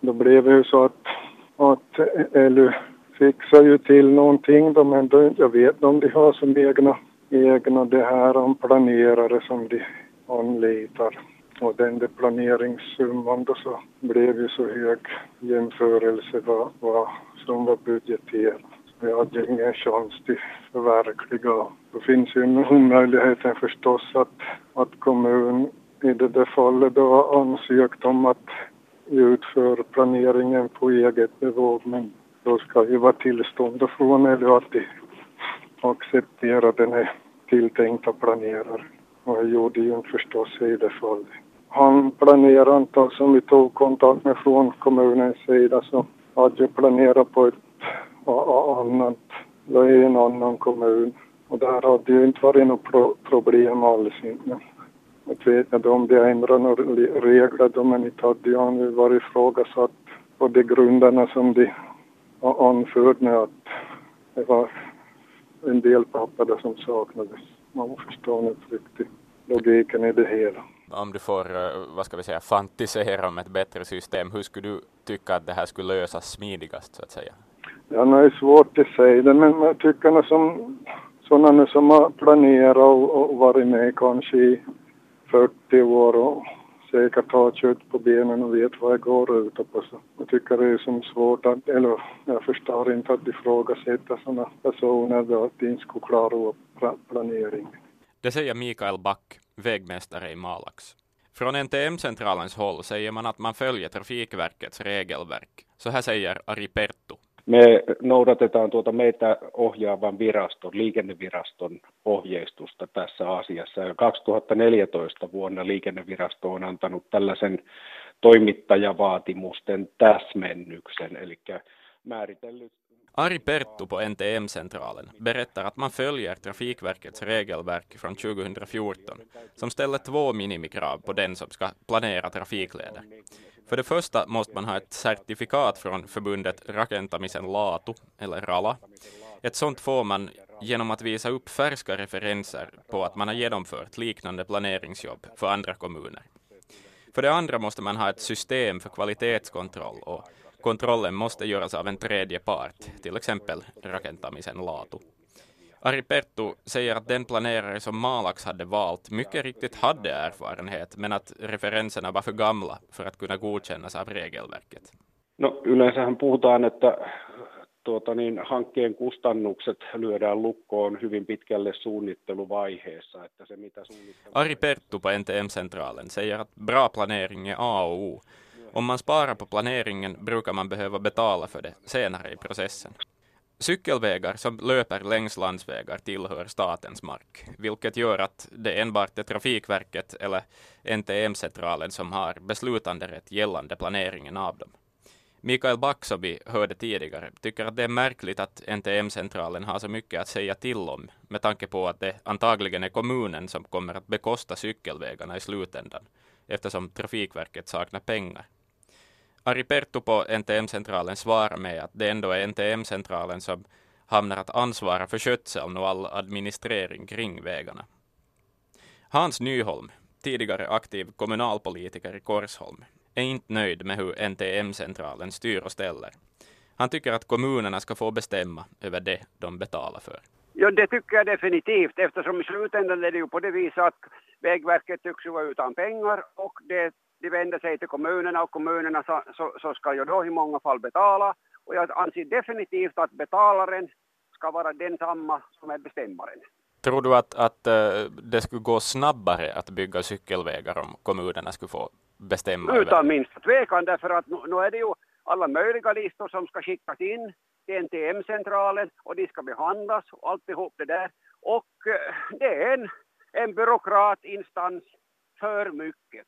då blev det ju så att, att LU fixar ju till någonting då, men då, jag vet inte om de har som egna, egna det här om planerare som de anlitar. Och den där planeringssumman då så blev ju så hög jämförelse vad, vad som var budgeterat. Vi hade ingen chans till förverkliga. Då finns ju möjligheten förstås att, att kommun i det där fallet då ansökt om att utför planeringen på eget bevåg men då ska ju vara tillstånd från eller att de accepterar den här tilltänkta planeraren. Och jag gjorde ju förstås i det fallet. Han planerade inte, alltså, som vi tog kontakt med från kommunens sida så hade jag planerat på ett annat, i en annan kommun. Och där hade ju inte varit något pro problem alls inte. Jag inte om de ändrar några regler då, men inte hade ju varit ifrågasatt på de grunderna som de anförde nu att det var en del papper som saknades. Man förstår inte riktigt logiken i det hela. Om du får, eh, vad ska vi säga, fantisera om ett bättre system, hur skulle du tycka att det här skulle lösas smidigast så att säga? Ja, det är svårt att säga det, men jag tycker som sådana som har planerat och, och varit med kanske i 40 år och säkert har kött på benen och vet vad jag går ut på. Så jag tycker det är som svårt att, eller jag förstår inte att ifrågasätta sådana personer då att de inte skulle klara upp planering. Det säger Mikael Back, vägmästare i Malax. Från NTM-centralens håll säger man att man följer Trafikverkets regelverk. Så här säger Ari Perttu. Me noudatetaan tuota meitä ohjaavan viraston, liikenneviraston ohjeistusta tässä asiassa. 2014 vuonna liikennevirasto on antanut tällaisen toimittajavaatimusten täsmennyksen, eli määritellyt Ari Perttu på NTM-centralen berättar att man följer Trafikverkets regelverk från 2014 som ställer två minimikrav på den som ska planera trafikleder. För det första måste man ha ett certifikat från förbundet Rakentamisen Laatu, eller RALA. Ett sådant får man genom att visa upp färska referenser på att man har genomfört liknande planeringsjobb för andra kommuner. För det andra måste man ha ett system för kvalitetskontroll och kontrollen måste göras av en tredje part, till exempel Rakentamisen Laatu. Ari Perttu säger att den planerare som Malax hade valt mycket riktigt hade erfarenhet, men att referenserna var för gamla för att kunna godkännas av regelverket. No yleensähän puhutaan, että tuota niin, hankkeen kustannukset lyödään lukkoon hyvin pitkälle suunnitteluvaiheessa. Että se, mitä suunnittelu... Ari Perttu på NTM-centralen säger att bra planering är A och O. Om man sparar på planeringen brukar man behöva betala för det senare i processen. Cykelvägar som löper längs landsvägar tillhör statens mark, vilket gör att det enbart är Trafikverket eller NTM-centralen som har beslutanderätt gällande planeringen av dem. Mikael Back, som vi hörde tidigare, tycker att det är märkligt att NTM-centralen har så mycket att säga till om, med tanke på att det antagligen är kommunen som kommer att bekosta cykelvägarna i slutändan, eftersom Trafikverket saknar pengar. Ari Perttu på NTM-centralen svarar med att det ändå är NTM-centralen som hamnar att ansvara för skötseln och all administrering kring vägarna. Hans Nyholm, tidigare aktiv kommunalpolitiker i Korsholm, är inte nöjd med hur NTM-centralen styr och ställer. Han tycker att kommunerna ska få bestämma över det de betalar för. Ja, det tycker jag definitivt eftersom i slutändan är det ju på det viset att Vägverket tycks vara utan pengar och det de vänder sig till kommunerna och kommunerna så, så, så, ska ju då i många fall betala. Och jag anser definitivt att betalaren ska vara densamma som är bestämmaren. Tror du att, att uh, det skulle gå snabbare att bygga cykelvägar om kommunerna skulle få bestämma? Utan minsta tvekan, därför att nu, nu är det ju alla möjliga listor som ska skickas in till NTM-centralen och de ska behandlas och alltihop det där. Och uh, det är en, en byråkratinstans för mycket.